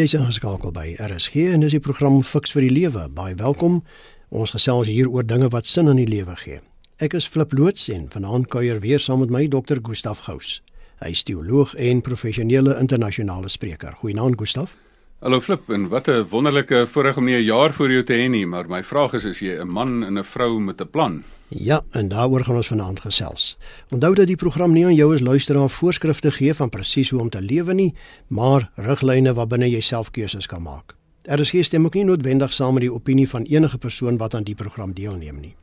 Jy's ingeskakel by RSG en dis die program Fix vir die Lewe. Baie welkom. Ons gesels hier oor dinge wat sin in die lewe gee. Ek is Flip loods en vanaand kuier weer saam met my Dr. Gustaf Gous. Hy is teoloog en professionele internasionale spreker. Goeienaand Gustaf. Hallo Flip, en wat 'n wonderlike voorreg om nie 'n jaar voor jou te hê nie, maar my vraag is is jy 'n man en 'n vrou met 'n plan? Ja, en daaroor gaan ons vanaand gesels. Onthou dat die program nie aan jou as luisteraar voorskrifte gee van presies hoe om te lewe nie, maar riglyne waarbinne jy self keuses kan maak. Er is geen stem ook nie noodwendig saam met die opinie van enige persoon wat aan die program deelneem nie.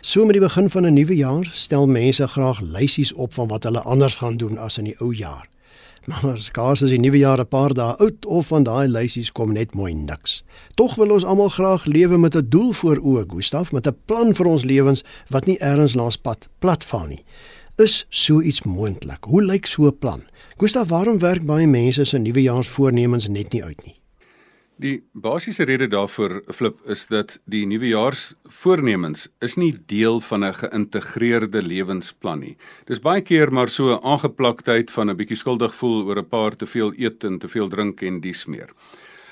So met die begin van 'n nuwe jaar stel mense graag lysies op van wat hulle anders gaan doen as in die ou jaar. Maar skaars is die nuwe jaar 'n paar dae oud of van daai lysies kom net mooi niks. Tog wil ons almal graag lewe met 'n doel voor oë, Gustaf, met 'n plan vir ons lewens wat nie ergens langs pad platvaar nie. Is so iets moontlik? Hoe lyk so 'n plan? Gustaf, waarom werk baie mense se nuwejaarsvoornemens net nie uit nie? Die basiese rede daarvoor flip is dat die nuwejaarsvoornemens is nie deel van 'n geïntegreerde lewensplan nie. Dis baie keer maar so 'n aangeplaktheid van 'n bietjie skuldig voel oor 'n paar te veel eet en te veel drink en dies meer.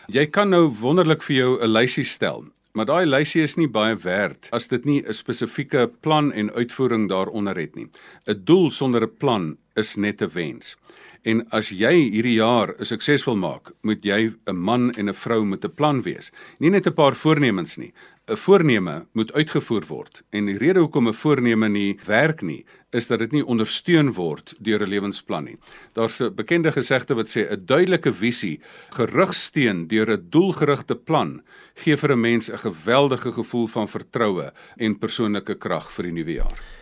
Jy kan nou wonderlik vir jou 'n lysie stel, maar daai lysie is nie baie werd as dit nie 'n spesifieke plan en uitvoering daaronder het nie. 'n Doel sonder 'n plan is net 'n wens. En as jy hierdie jaar suksesvol maak, moet jy 'n man en 'n vrou met 'n plan wees. Nie net 'n paar voornemens nie. 'n Voorneme moet uitgevoer word. En die rede hoekom 'n voorneme nie werk nie, is dat dit nie ondersteun word deur 'n lewensplan nie. Daar's 'n bekende gesegde wat sê 'n duidelike visie, gerugsteen deur 'n doelgerigte plan, gee vir 'n mens 'n geweldige gevoel van vertroue en persoonlike krag vir die nuwe jaar.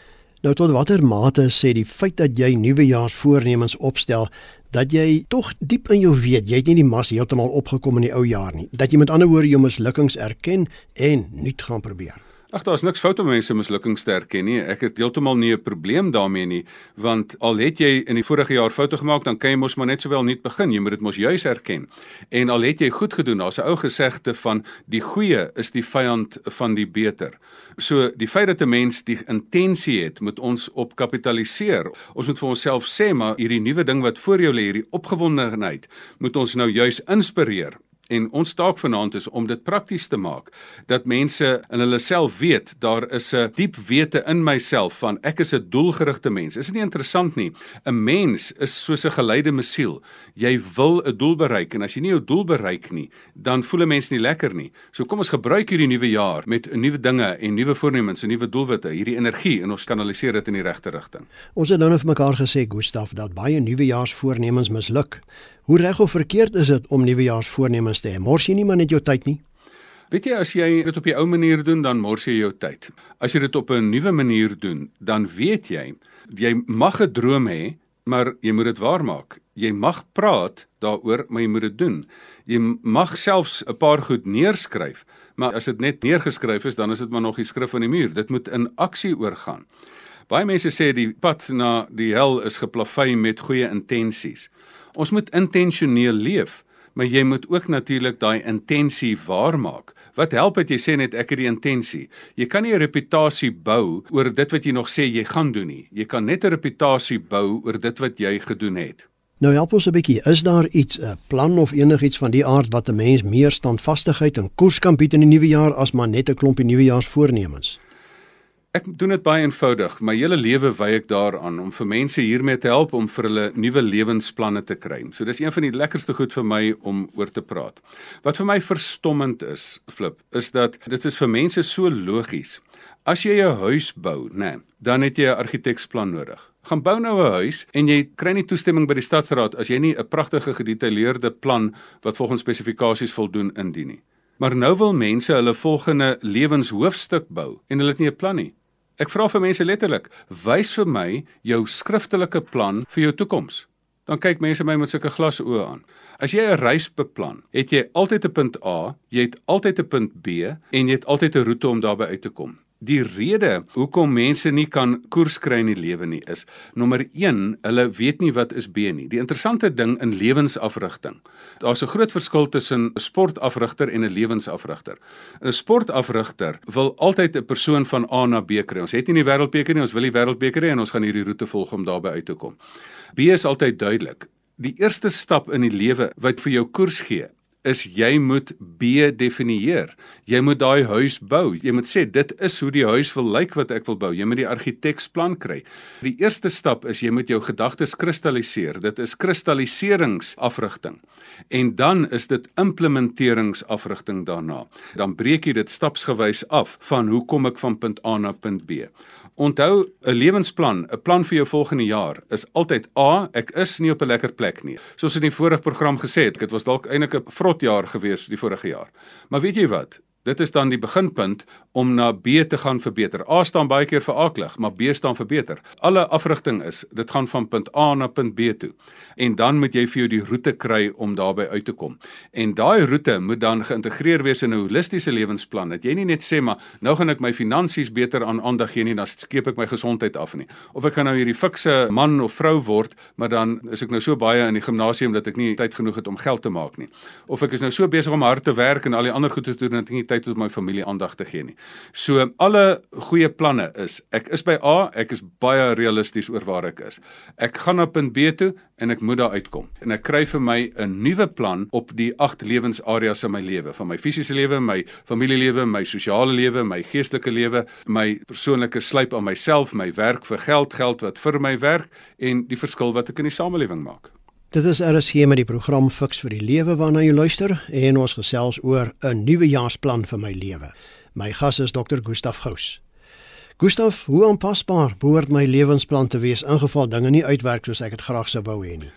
Nou tot watter mate sê die feit dat jy nuwejaarsvoornemens opstel dat jy tog diep in jou weet jy het nie die mas heeltemal opgekom in die ou jaar nie dat jy met ander woorde jou mislukkings erken en nuut gaan probeer. Ag daar's niks fout om mense mislukkings te erken nie. Ek het heeltemal nie 'n probleem daarmee nie, want al het jy in die vorige jaar foute gemaak, dan kan jy mos maar net sowel nuut begin. Jy moet dit mos juis erken. En al het jy goed gedoen, daar's 'n ou gesegde van die goeie is die vyand van die beter. So die feit dat 'n mens die intensie het, moet ons op kapitaliseer. Ons moet vir onsself sê maar hierdie nuwe ding wat voor jou lê, hierdie opgewondenheid, moet ons nou juis inspireer En ons taak vanaand is om dit prakties te maak dat mense in hulle self weet daar is 'n diep wete in myself van ek is 'n doelgerigte mens. Is dit nie interessant nie? 'n Mens is soos 'n geleide mesiel. Jy wil 'n doel bereik en as jy nie jou doel bereik nie, dan voel 'n mens nie lekker nie. So kom ons gebruik hierdie nuwe jaar met nuwe dinge en nuwe voornemens en nuwe doelwitte, hierdie energie en ons kanaliseer dit in die regte rigting. Ons het nou net vir mekaar gesê Gustaf dat baie nuwejaarsvoornemens misluk. Hoe reg of verkeerd is dit om nuwejaarsvoornemens te hê? Mors jy nie maar net jou tyd nie? Weet jy as jy dit op die ou manier doen, dan mors jy jou tyd. As jy dit op 'n nuwe manier doen, dan weet jy jy mag 'n droom hê, maar jy moet dit waarmaak. Jy mag praat daaroor, maar jy moet dit doen. Jy mag selfs 'n paar goed neerskryf, maar as dit net neergeskryf is, dan is dit maar nog die skrif aan die muur. Dit moet in aksie oorgaan. Baie mense sê die pad na die hel is geplaveie met goeie intensies. Ons moet intentioneel leef, maar jy moet ook natuurlik daai intensie waarmaak. Wat help dit jy sê net ek het die intensie? Jy kan nie 'n reputasie bou oor dit wat jy nog sê jy gaan doen nie. Jy kan net 'n reputasie bou oor dit wat jy gedoen het. Nou help ons 'n bietjie. Is daar iets 'n plan of enigiets van die aard wat 'n mens meer standvastigheid en koers kan bied in die nuwe jaar as maar net 'n klompie nuwejaarsvoornemens? Ek doen dit baie eenvoudig. My hele lewe wy ek daaraan om vir mense hiermee te help om vir hulle nuwe lewensplanne te kry. So dis een van die lekkerste goed vir my om oor te praat. Wat vir my verstommend is, flip, is dat dit is vir mense so logies. As jy 'n huis bou, nê, nee, dan het jy 'n argiteksplan nodig. Gaan bou nou 'n huis en jy kry nie toestemming by die stadsraad as jy nie 'n pragtige gedetailleerde plan wat volgens spesifikasies voldoen indien nie. Maar nou wil mense hulle volgende lewenshoofstuk bou en hulle het nie 'n plan nie. Ek vra vir mense letterlik, wys vir my jou skriftelike plan vir jou toekoms. Dan kyk mense my met sulke glas oë aan. As jy 'n reis beplan, het jy altyd 'n punt A, jy het altyd 'n punt B en jy het altyd 'n roete om daarby uit te kom. Die rede hoekom mense nie kan koers kry in die lewe nie is nommer 1, hulle weet nie wat is B nie. Die interessante ding in lewensafrigting. Daar's 'n groot verskil tussen 'n sportafrigter en 'n lewensafrigter. 'n Sportafrigter wil altyd 'n persoon van A na B kry. Ons het nie die wêreldbeker nie, ons wil die wêreldbeker hê en ons gaan hierdie roete volg om daarby uit te kom. B is altyd duidelik. Die eerste stap in die lewe wat vir jou koers gee, is jy moet B definieer. Jy moet daai huis bou. Jy moet sê dit is hoe die huis wil lyk wat ek wil bou. Jy moet die argiteksplan kry. Die eerste stap is jy moet jou gedagtes kristalliseer. Dit is kristalliseringsafrigting. En dan is dit implementeringsafrigting daarna. Dan breek jy dit stapsgewys af van hoe kom ek van punt A na punt B. Onthou, 'n lewensplan, 'n plan vir jou volgende jaar is altyd A, ek is nie op 'n lekker plek nie. Soos in die vorige program gesê het, dit was dalk eintlik 'n vrot jaar gewees die vorige jaar. Maar weet jy wat? Dit is dan die beginpunt om na B te gaan verbeter. A staan baie keer vir aklig, maar B staan vir beter. Alle afrigting is, dit gaan van punt A na punt B toe. En dan moet jy vir jou die roete kry om daarby uit te kom. En daai roete moet dan geïntegreer wees in 'n holistiese lewensplan. Dat jy nie net sê maar nou gaan ek my finansies beter aan aandag gee nie, dan skeep ek my gesondheid af nie. Of ek gaan nou hierdie fikse man of vrou word, maar dan is ek nou so baie in die gimnasium dat ek nie tyd genoeg het om geld te maak nie. Of ek is nou so besig om hard te werk en al die ander goed te doen dat ek nie het om my familie aandag te gee nie. So alle goeie planne is ek is by A, ek is baie realisties oor waar ek is. Ek gaan op punt B toe en ek moet daar uitkom. En ek kry vir my 'n nuwe plan op die agt lewensareas in my lewe, van my fisiese lewe, my familielewe, my sosiale lewe, my geestelike lewe, my persoonlike slyp aan myself, my werk vir geld, geld wat vir my werk en die verskil wat ek in die samelewing maak. Dit is RSG met die program Fix vir die Lewe waarna jy luister en ons gesels oor 'n nuwe jaarsplan vir my lewe. My gas is Dr. Gustaf Gous. Gustaf, hoe aanpasbaar behoort my lewensplan te wees ingeval dinge nie uitwerk soos ek dit graag sou wou hê nie?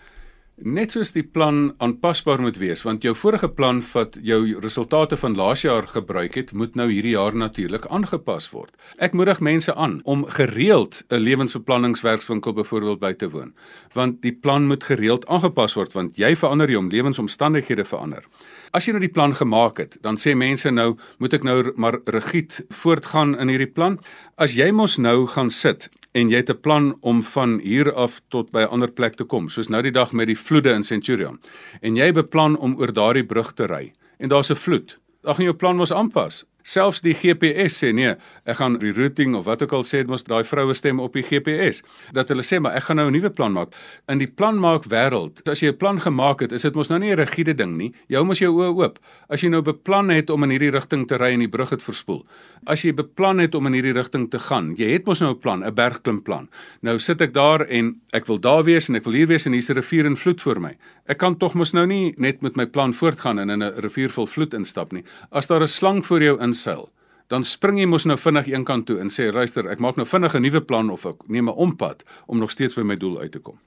Net soos die plan aanpasbaar moet wees, want jou vorige plan wat jou resultate van laas jaar gebruik het, moet nou hierdie jaar natuurlik aangepas word. Ek moedig mense aan om gereeld 'n lewensbeplanningswerkswinkel byvoorbeeld by te woon, want die plan moet gereeld aangepas word want jy verander jou lewensomstandighede verander. As jy nou die plan gemaak het, dan sê mense nou, moet ek nou maar rigied voortgaan in hierdie plan? As jy mos nou gaan sit en jy het 'n plan om van hier af tot by 'n ander plek te kom, soos nou die dag met die vloede in Centurion, en jy beplan om oor daardie brug te ry en daar's 'n vloed, dan gaan jou plan mos aanpas. Selfs die GPS sê nee, ek gaan rerouting of wat ook al sê, mos daai vroue stem op die GPS dat hulle sê maar ek gaan nou 'n nuwe plan maak. In die planmaak wêreld, as jy 'n plan gemaak het, is dit mos nou nie 'n rigiede ding nie. Jy hou mos jou oë oop. As jy nou beplan het om in hierdie rigting te ry en die brug het verspoel. As jy beplan het om in hierdie rigting te gaan, jy het mos nou 'n plan, 'n bergklimplan. Nou sit ek daar en ek wil daar wees en ek wil hier wees en hier's 'n rivier en vloed voor my. Ek kan tog mos nou nie net met my plan voortgaan en in 'n rivier vol vloed instap nie. As daar 'n slang voor jou inseil, dan spring jy mos nou vinnig een kant toe en sê luister, ek maak nou vinnig 'n nuwe plan of ek neem 'n ompad om nog steeds by my doel uit te kom.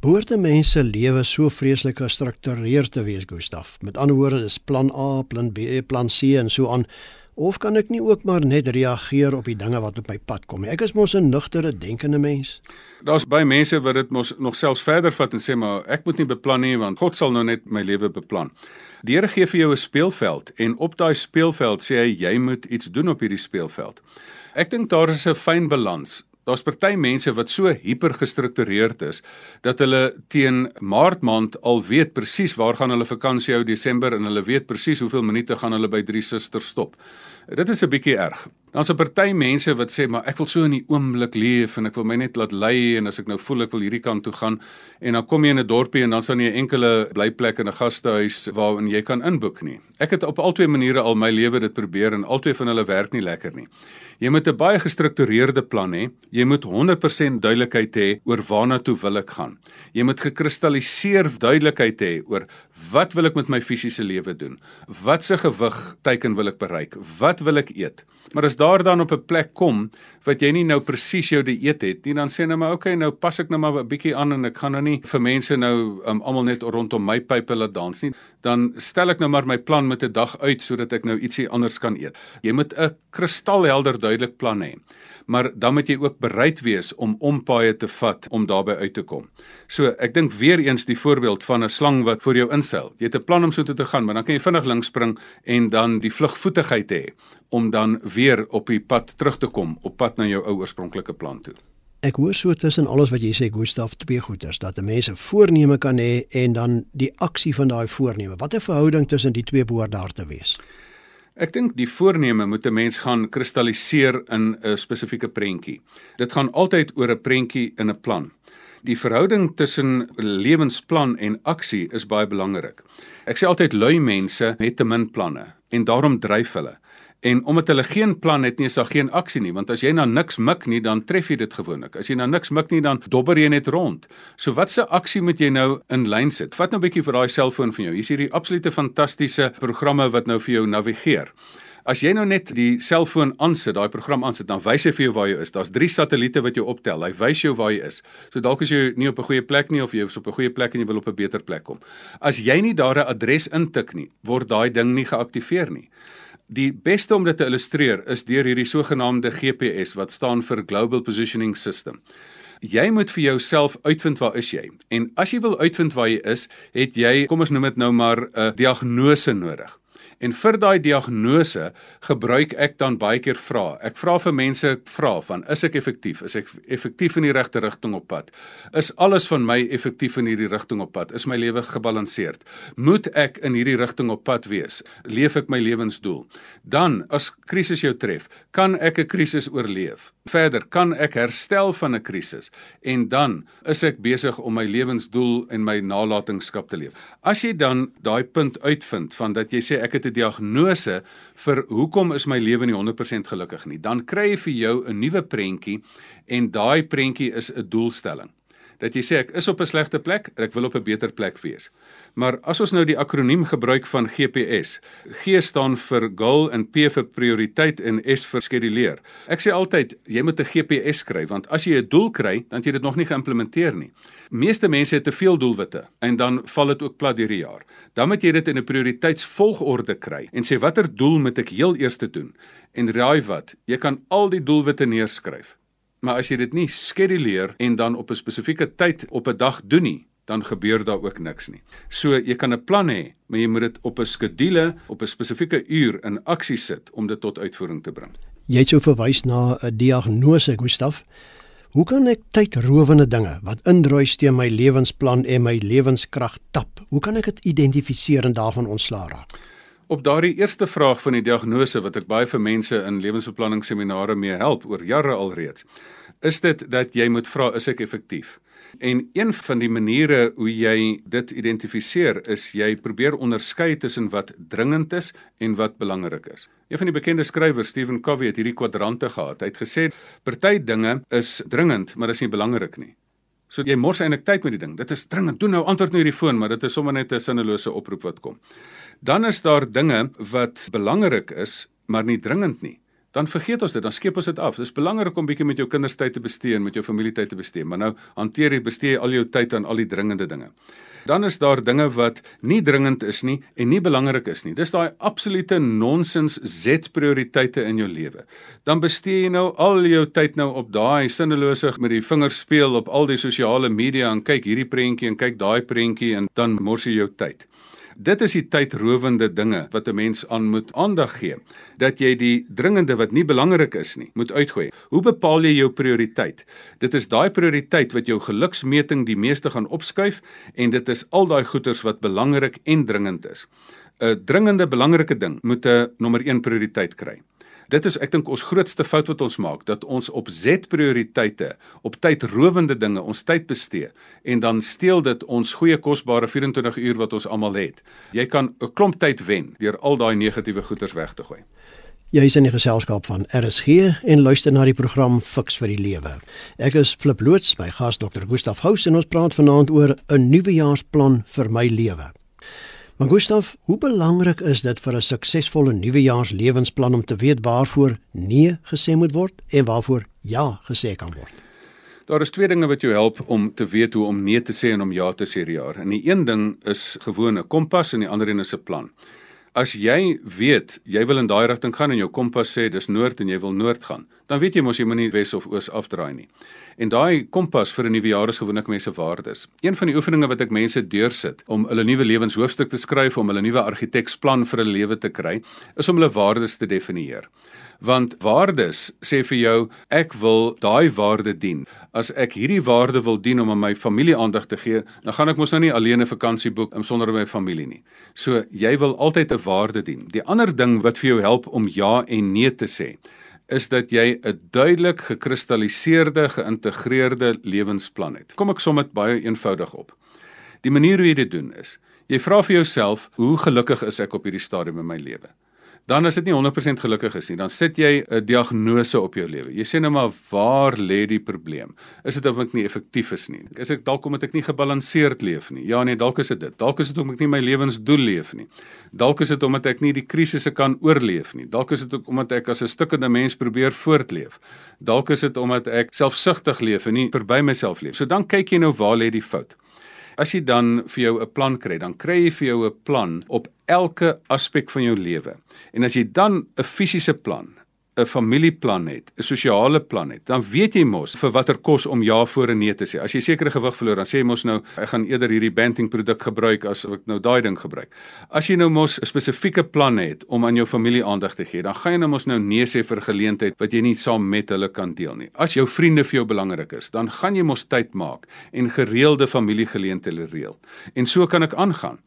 Behoorte mense lewe so vreeslik gestruktureerd te wees, Gustaf. Met ander woorde, dis plan A, plan B, plan C en so aan. Of kan ek nie ook maar net reageer op die dinge wat op my pad kom nie? Ek is mos 'n nugtere, denkende mens. Daar's baie mense wat dit mos nog selfs verder vat en sê maar ek moet nie beplan nie want God sal nou net my lewe beplan. Die Here gee vir jou 'n speelveld en op daai speelveld sê hy jy moet iets doen op hierdie speelveld. Ek dink daar is 'n fyn balans. Daar's party mense wat so hipergestruktureerd is dat hulle teen Maart maand al weet presies waar gaan hulle vakansie hou Desember en hulle weet presies hoeveel minute gaan hulle by drie susters stop. Dit is 'n bietjie erg. Dan's 'n party mense wat sê maar ek wil so in die oomblik leef en ek wil my net laat lei en as ek nou voel ek wil hierdie kant toe gaan en dan kom jy in 'n dorpie en dan staan nie 'n enkele blyplek in 'n gastehuis waarin jy kan inboek nie. Ek het op albei maniere al my lewe dit probeer en albei van hulle werk nie lekker nie. Jy moet 'n baie gestruktureerde plan hê. Jy moet 100% duidelikheid hê oor waarna toe wil ek gaan. Jy moet gekristalliseer duidelikheid hê oor wat wil ek met my fisiese lewe doen? Wat se gewig teiken wil ek bereik? Wat wil ek eet? Maar as daar dan op 'n plek kom wat jy nie nou presies jou dieet het nie, dan sê nou maar okay, nou pas ek nou maar 'n bietjie aan en ek gaan nou nie vir mense nou um, almal net rondom my pype laat dans nie. Dan stel ek nou maar my plan met 'n dag uit sodat ek nou ietsie anders kan eet. Jy moet 'n kristalhelder duidelik plan hê maar dan moet jy ook bereid wees om ompaaie te vat om daarby uit te kom. So, ek dink weer eens die voorbeeld van 'n slang wat voor jou inseil. Jy het 'n plan om so te gaan, maar dan kan jy vinnig links spring en dan die vlugvoetigheid hê om dan weer op die pad terug te kom, op pad na jou ou oorspronklike plan toe. Ek hoor so tussen alles wat jy sê Gustaf twee goeters dat 'n mens 'n voorneme kan hê en dan die aksie van daai voorneme. Wat 'n verhouding tussen die twee behoort daar te wees. Ek dink die voorneme moet 'n mens gaan kristalliseer in 'n spesifieke prentjie. Dit gaan altyd oor 'n prentjie in 'n plan. Die verhouding tussen lewensplan en aksie is baie belangrik. Ek sê altyd lui mense het te min planne en daarom dryf hulle. En omdat hulle geen plan het nie, is daar geen aksie nie, want as jy na niks mik nie, dan tref jy dit gewoonlik. As jy na niks mik nie, dan dobber jy net rond. So watse aksie moet jy nou in lyn sit? Vat nou 'n bietjie vir daai selfoon van jou. Hier's hierdie absolute fantastiese programme wat nou vir jou navigeer. As jy nou net die selfoon aansit, daai program aansit, dan wys hy vir jou waar jy is. Daar's 3 satelliete wat jou optel. Hy wys jou waar jy is. So dalk is jy nie op 'n goeie plek nie of jy is op 'n goeie plek en jy wil op 'n beter plek kom. As jy nie daar 'n adres intik nie, word daai ding nie geaktiveer nie. Die beste om dit te illustreer is deur hierdie sogenaamde GPS wat staan vir Global Positioning System. Jy moet vir jouself uitvind waar is jy? En as jy wil uitvind waar jy is, het jy, kom ons noem dit nou maar 'n diagnose nodig. En vir daai diagnose gebruik ek dan baie keer vra. Ek vra vir mense vra van is ek effektief? Is ek effektief in die regte rigting op pad? Is alles van my effektief in hierdie rigting op pad? Is my lewe gebalanseerd? Moet ek in hierdie rigting op pad wees? Leef ek my lewensdoel? Dan as krisis jou tref, kan ek 'n krisis oorleef? Verder, kan ek herstel van 'n krisis? En dan is ek besig om my lewensdoel en my nalatenskap te leef. As jy dan daai punt uitvind van dat jy sê ek het 'n diagnose vir hoekom is my lewe nie 100% gelukkig nie, dan kry jy vir jou 'n nuwe prentjie en daai prentjie is 'n doelstelling. Dat jy sê ek is op 'n slegte plek, ek wil op 'n beter plek wees. Maar as ons nou die akroniem gebruik van GPS, G staan vir goal en P vir prioriteit en S vir skeduleer. Ek sê altyd jy moet 'n GPS skryf want as jy 'n doel kry, dan jy dit nog nie geïmplementeer nie. Meeste mense het te veel doelwitte en dan val dit ook plat deur die jaar. Dan moet jy dit in 'n prioriteitsvolgorde kry en sê watter doel moet ek heel eers doen? En raai wat? Jy kan al die doelwitte neerskryf. Maar as jy dit nie skeduleer en dan op 'n spesifieke tyd op 'n dag doen nie, dan gebeur daar ook niks nie. So jy kan 'n plan hê, maar jy moet dit op 'n skedule, op 'n spesifieke uur in aksie sit om dit tot uitvoering te bring. Jy het so verwys na 'n diagnose, Gustaf. Hoe kan ek tydrowende dinge wat indruis teen my lewensplan en my lewenskrag tap? Hoe kan ek dit identifiseer en daarvan ontslaa raak? Op daardie eerste vraag van die diagnose wat ek baie vir mense in lewensbeplanningsseminare mee help oor jare alreeds, is dit dat jy moet vra is ek effektief? En een van die maniere hoe jy dit identifiseer is jy probeer onderskei tussen wat dringend is en wat belangrik is. Een van die bekende skrywers, Stephen Covey, het hierdie kwadrante gehad. Hy het gesê party dinge is dringend, maar is nie belangrik nie. So jy mors eintlik tyd met die ding. Dit is dringend. Doen nou antwoord nou hierdie foon, maar dit is sommer net 'n sinnelose oproep wat kom. Dan is daar dinge wat belangrik is, maar nie dringend nie dan vergeet ons dit, dan skep ons dit af. Dit is belangrik om bietjie met jou kinders tyd te bestee en met jou familie tyd te bestee, maar nou hanteer jy bestee al jou tyd aan al die dringende dinge. Dan is daar dinge wat nie dringend is nie en nie belangrik is nie. Dis daai absolute nonsens Z prioriteite in jou lewe. Dan bestee jy nou al jou tyd nou op daai sinnelose met die vingers speel op al die sosiale media en kyk hierdie prentjie en kyk daai prentjie en dan mors jy jou tyd. Dit is die tydrowende dinge wat 'n mens aan moet aandag gee. Dat jy die dringende wat nie belangrik is nie, moet uitgooi. Hoe bepaal jy jou prioriteit? Dit is daai prioriteit wat jou geluksmeting die meeste gaan opskuif en dit is al daai goeders wat belangrik en dringend is. 'n Dringende belangrike ding moet 'n nommer 1 prioriteit kry. Dit is ek dink ons grootste fout wat ons maak dat ons op Z prioriteite, op tydrowende dinge ons tyd bestee en dan steel dit ons goeie kosbare 24 uur wat ons almal het. Jy kan 'n klomp tyd wen deur al daai negatiewe goeders weg te gooi. Jy is in die geselskap van RSG en luister na die program Fix vir die Lewe. Ek is Flip loods, my gas Dr. Gustaf Hous en ons praat vanaand oor 'n nuwejaarsplan vir my lewe. Maar Gustaf, hoe belangrik is dit vir 'n suksesvolle nuwejaars lewensplan om te weet waarvoor nee gesê moet word en waarvoor ja gesê kan word? Daar is twee dinge wat jou help om te weet hoe om nee te sê en om ja te sê hierdie jaar. En die een ding is gewone kompas en die ander een is 'n plan. As jy weet jy wil in daai rigting gaan en jou kompas sê dis noord en jy wil noord gaan, dan weet jy mos jy moet nie wes of oos afdraai nie. En daai kompas vir 'n nuwe jaar is gewoonlik mense waardes. Een van die oefeninge wat ek mense deursit om hulle nuwe lewenshoofstuk te skryf, om hulle nuwe argitekspan vir 'n lewe te kry, is om hulle waardes te definieer. Want waardes sê vir jou ek wil daai waarde dien. As ek hierdie waarde wil dien om aan my familie aandag te gee, dan gaan ek mos nou nie alleen 'n vakansie boek om sonder my familie nie. So jy wil altyd 'n waarde dien. Die ander ding wat vir jou help om ja en nee te sê, is dat jy 'n duidelik gekristalliseerde, geïntegreerde lewensplan het. Kom ek som dit baie eenvoudig op. Die manier hoe jy dit doen is, jy vra vir jouself, hoe gelukkig is ek op hierdie stadium in my lewe? Dan as dit nie 100% gelukkig is nie, dan sit jy 'n diagnose op jou lewe. Jy sê nou maar waar lê die probleem? Is dit of ek nie effektief is nie? Is ek dalk omdat ek nie gebalanseerd leef nie? Ja nee, dalk is dit dit. Dalk is dit omdat ek nie my lewensdoel leef nie. Dalk is dit omdat ek nie die krisisse kan oorleef nie. Dalk is dit ook omdat ek as 'n stukkende mens probeer voortleef. Dalk is dit omdat ek selfsugtig leef en nie verby myself leef. So dan kyk jy nou waar lê die fout. As jy dan vir jou 'n plan kry, dan kry jy vir jou 'n plan op elke aspek van jou lewe. En as jy dan 'n fisiese plan 'n familieplan het, 'n sosiale plan het, dan weet jy mos vir watter kos om ja voor en nee te sê. As jy sekere gewig verloor, dan sê jy mos nou ek gaan eerder hierdie banting produk gebruik as ek nou daai ding gebruik. As jy nou mos 'n spesifieke plan het om aan jou familie aandag te gee, dan gaan jy nou mos nou nee sê vir geleentheid wat jy nie saam met hulle kan deel nie. As jou vriende vir jou belangrik is, dan gaan jy mos tyd maak en gereelde familiegeleenthede reël. En so kan ek aangaan.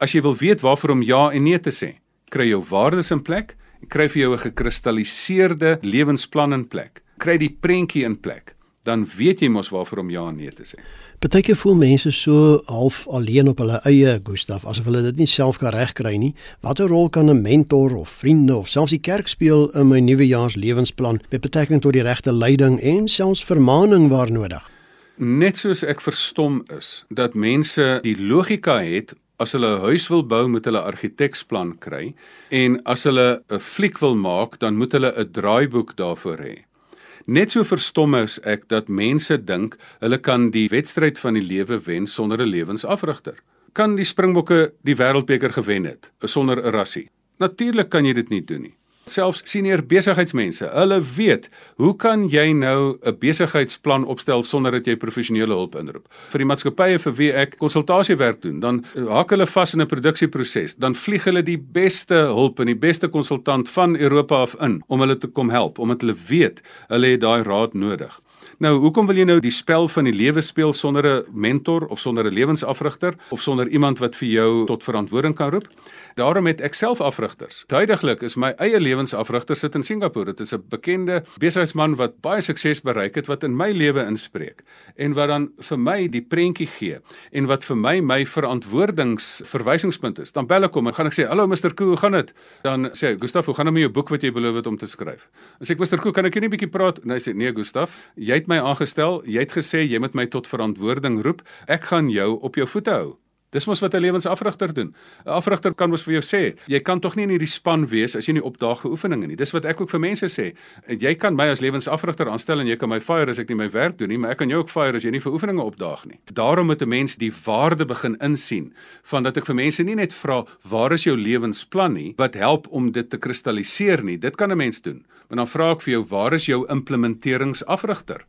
As jy wil weet waarvoor om ja en nee te sê, kry jou waardes in plek kry vir jou 'n gekristalliseerde lewensplan in plek. Kry die prentjie in plek, dan weet jy mos waarvoor om ja en nee te sê. Partyke voel mense so half alleen op hulle eie, Gustaf, asof hulle dit nie self kan regkry nie. Watter rol kan 'n mentor of vriende of selfs die kerk speel in my nuwejaars lewensplan met betrekking tot die regte leiding en selfs vermaaning waar nodig? Net soos ek verstom is dat mense die logika het as hulle 'n huis wil bou, moet hulle 'n argiteksplan kry en as hulle 'n fliek wil maak, dan moet hulle 'n draaiboek daarvoor hê. Net so verstom is ek dat mense dink hulle kan die wedstryd van die lewe wen sonder 'n lewensafrigter. Kan die Springbokke die wêreldbeker gewen het sonder 'n rassie? Natuurlik kan jy dit nie doen nie selfs senior besigheidsmense. Hulle weet, hoe kan jy nou 'n besigheidsplan opstel sonder dat jy professionele hulp inroep? Vir die maatskappye vir wie ek konsultasiewerk doen, dan hak hulle vas in 'n produksieproses, dan vlieg hulle die beste hulp en die beste konsultant van Europa af in om hulle te kom help, omdat hulle weet hulle het daai raad nodig. Nou, hoekom wil jy nou die spel van die lewe speel sonder 'n mentor of sonder 'n lewensafrigter of sonder iemand wat vir jou tot verantwoording kan roep? Daarom het ek self afrigters. Duidelik is my eie lewensafrigter sit in Singapore. Dit is 'n bekende besigheidsman wat baie sukses bereik het wat in my lewe inspreek en wat dan vir my die prentjie gee en wat vir my my verantwoordingsverwysingspunt is. Dan bel ek hom en gaan ek sê: "Hallo Mr. Koo, hoe gaan dit?" Dan sê hy: "Gustaf, hoe gaan dit met jou boek wat jy beloof het om te skryf?" Dan sê ek: "Mr. Koo, kan ek net 'n bietjie praat?" En hy sê: "Nee, Gustaf, jy het my aangestel. Jy het gesê jy moet my tot verantwoording roep. Ek gaan jou op jou voete hou." Dis mos wat 'n lewensafrigter doen. 'n Afrigter kan mos vir jou sê, jy kan tog nie in hierdie span wees as jy nie opdaag vir oefeninge nie. Dis wat ek ook vir mense sê. Jy kan my as lewensafrigter aanstel en jy kan my fire as ek nie my werk doen nie, maar ek kan jou ook fire as jy nie vir oefeninge opdaag nie. Daarom moet 'n mens die waarde begin insien van dat ek vir mense nie net vra waar is jou lewensplan nie, wat help om dit te kristalliseer nie. Dit kan 'n mens doen. Maar dan vra ek vir jou, waar is jou implementeringsafrigter?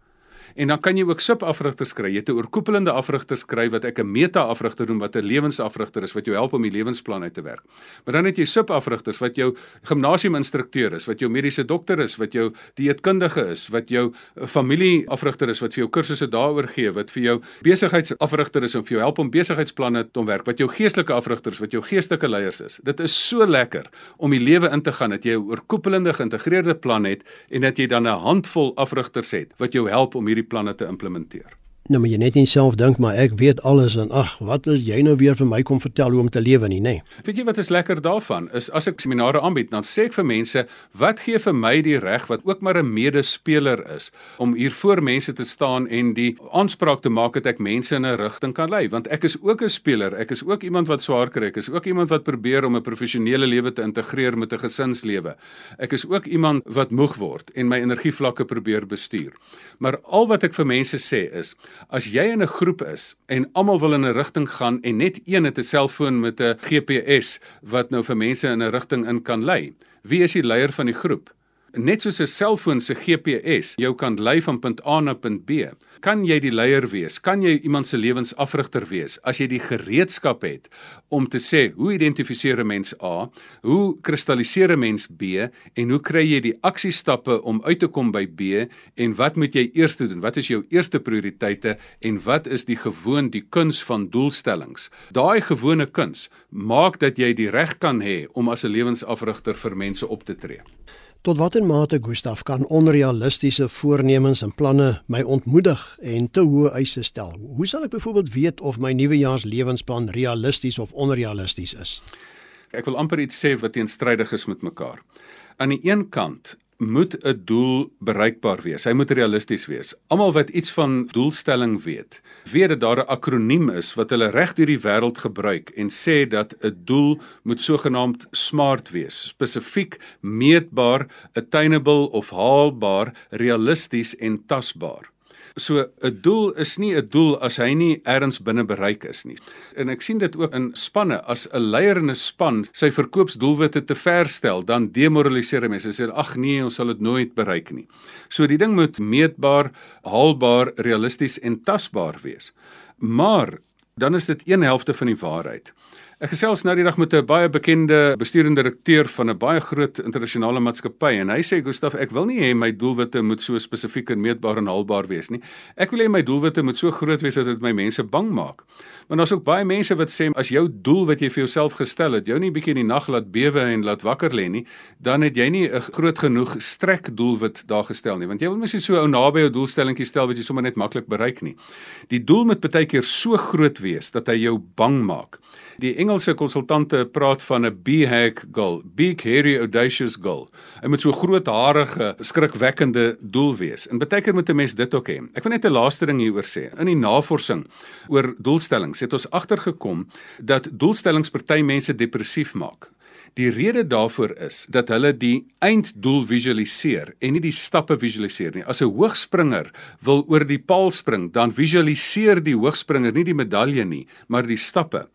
En dan kan jy ook subafrigters kry. Jy het 'n oorkoepelende afrigter skryf wat ek 'n meta-afrigter noem wat 'n lewensafrigter is wat jou help om die lewensplan uit te werk. Maar dan het jy subafrigters wat jou gimnasiuminstrukteur is, wat jou mediese dokter is, wat jou dieetkundige is, wat jou familieafrigter is wat vir jou kursusse daaroor gee, wat vir jou besigheidsafrigter is om vir jou help om besigheidsplanne te ontwerp, wat jou geestelike afrigters, wat jou geestelike leiers is. Dit is so lekker om die lewe in te gaan dat jy 'n oorkoepelende geïntegreerde plan het en dat jy dan 'n handvol afrigters het wat jou help om hierdie planne te implementeer. Nou maar jy net nie self dink maar ek weet alles en ag, wat is jy nou weer vir my kom vertel hoe om te lewe nie, nê? Nee. Weet jy wat is lekker daarvan? Is as ek seminare aanbied, dan sê ek vir mense, wat gee vir my die reg wat ook maar 'n medespeler is om hier voor mense te staan en die aanspraak te maak dat ek mense in 'n rigting kan lei, want ek is ook 'n speler, ek is ook iemand wat swaar kry, ek is ook iemand wat probeer om 'n professionele lewe te integreer met 'n gesinslewe. Ek is ook iemand wat moeg word en my energievlakke probeer bestuur. Maar al wat ek vir mense sê is As jy in 'n groep is en almal wil in 'n rigting gaan en net een het 'n selfoon met 'n GPS wat nou vir mense in 'n rigting in kan lei, wie is die leier van die groep? Net soos 'n selfoon se GPS jou kan lei van punt A na punt B, kan jy die leier wees, kan jy iemand se lewensafrigter wees as jy die gereedskap het om te sê hoe identifiseer 'n mens A, hoe kristalliseer 'n mens B en hoe kry jy die aksiestappe om uit te kom by B en wat moet jy eers doen? Wat is jou eerste prioriteite en wat is die gewoon die kuns van doelstellings? Daai gewone kuns maak dat jy die reg kan hê om as 'n lewensafrigter vir mense op te tree. Tot watter mate Gustaf kan onrealistiese voornemens en planne my ontmoedig en te hoë eise stel? Hoe sal ek byvoorbeeld weet of my nuwejaarslewensplan realisties of onrealisties is? Ek wil amper iets sê wat teenstrydig is met mekaar. Aan die een kant moet 'n doel bereikbaar wees. Hy moet realisties wees. Almal wat iets van doelstelling weet, weet dat daar 'n akroniem is wat hulle reg deur die wêreld gebruik en sê dat 'n doel moet sogenaamd SMART wees. Spesifiek, meetbaar, attainable of haalbaar, realisties en tasbaar. So 'n doel is nie 'n doel as hy nie ergens binne bereik is nie. En ek sien dit ook in spanne as 'n leier in 'n span sy verkoopsdoelwitte te ver stel, dan demoraliseer mense. Hulle sê ag nee, ons sal dit nooit bereik nie. So die ding moet meetbaar, haalbaar, realisties en tasbaar wees. Maar dan is dit een helfte van die waarheid. Ek gesels nou die dag met 'n baie bekende bestuurende direkteur van 'n baie groot internasionale maatskappy en hy sê Gustaf, ek wil nie hê my doelwitte moet so spesifiek en meetbaar en haalbaar wees nie. Ek wil hê my doelwitte moet so groot wees dat dit my mense bang maak. Want daar's ook baie mense wat sê as jou doel wat jy vir jouself gestel het, jou nie bietjie in die nag laat bewe en laat wakker lê nie, dan het jy nie 'n groot genoeg strek doelwit daar gestel nie. Want jy wil mens nie so ou naby jou doelstellingkie stel wat jy sommer net maklik bereik nie. Die doel moet baie keer so groot wees dat hy jou bang maak. Die Engelse konsultante praat van 'n BHAG goal, big hairy audacious goal. Hy moet so grootharige, skrikwekkende doel wees. En baie keer moet 'n mens dit ook hê. Ek wil net 'n laaste ding hieroor sê. In die navorsing oor doelstellings het ons agtergekom dat doelstellings party mense depressief maak. Die rede daarvoor is dat hulle die einddoel visualiseer en nie die stappe visualiseer nie. As 'n hoogspringer wil oor die paal spring, dan visualiseer die hoogspringer nie die medalje nie, maar die stappe.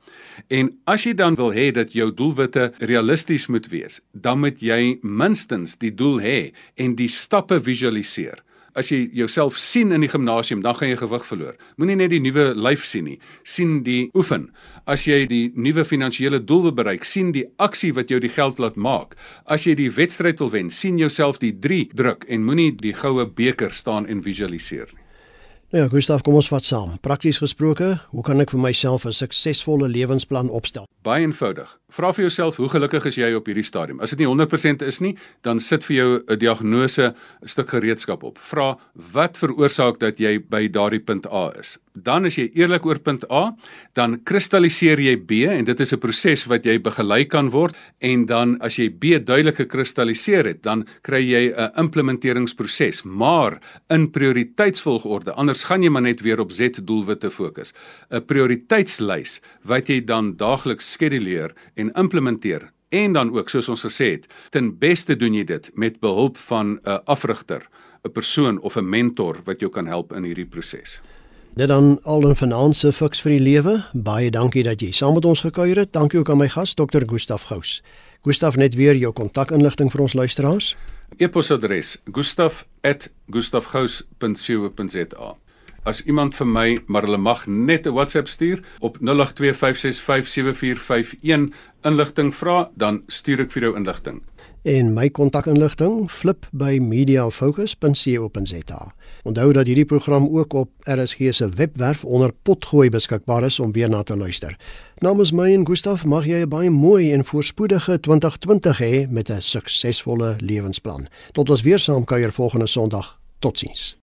En as jy dan wil hê dat jou doelwitte realisties moet wees, dan moet jy minstens die doel hê en die stappe visualiseer. As jy jouself sien in die gimnasium, dan gaan jy gewig verloor. Moenie net die nuwe lyf sien nie, sien die oefen. As jy die nuwe finansiële doel wil bereik, sien die aksie wat jou die geld laat maak. As jy die wedstryd wil wen, sien jouself die 3 druk en moenie die goue beker staan en visualiseer nie. Nou ja, Gustav, kom ons vat saam. Prakties gesproke, hoe kan ek vir myself 'n suksesvolle lewensplan opstel? Baie eenvoudig. Vra vir jouself, hoe gelukkig is jy op hierdie stadium? As dit nie 100% is nie, dan sit vir jou 'n diagnose, 'n stuk gereedskap op. Vra, wat veroorsaak dat jy by daardie punt A is? Dan as jy eerlik oor punt A, dan kristalliseer jy B en dit is 'n proses wat jy begelei kan word en dan as jy B duidelik gekristalliseer het, dan kry jy 'n implementeringsproses, maar in prioriteitsvolgorde. Anders gaan jy maar net weer op Z doelwitte fokus. 'n Prioriteitslys wat jy dan daagliks skeduleer en implementeer. En dan ook soos ons gesê het, ten beste doen jy dit met behulp van 'n afrigter, 'n persoon of 'n mentor wat jou kan help in hierdie proses. Dit dan al 'n finansiële fiks vir die lewe. Baie dankie dat jy saam met ons gekuier het. Dankie ook aan my gas Dr. Gustaf Gous. Gustaf net weer jou kontakinligting vir ons luisteraars. E-posadres: gustaf@gustafgous.co.za. As iemand vir my, maar hulle mag net 'n WhatsApp stuur op 0825657451 inligting vra, dan stuur ek vir jou inligting. En my kontakinligting flip by mediafocus.co.za. Onthou dat hierdie program ook op RSG se webwerf onder potgooi beskikbaar is om weer na te luister. Namens my en Gustaf mag jy 'n baie mooi en voorspoedige 2020 hê met 'n suksesvolle lewensplan. Tot ons weer saam kuier volgende Sondag. Totsiens.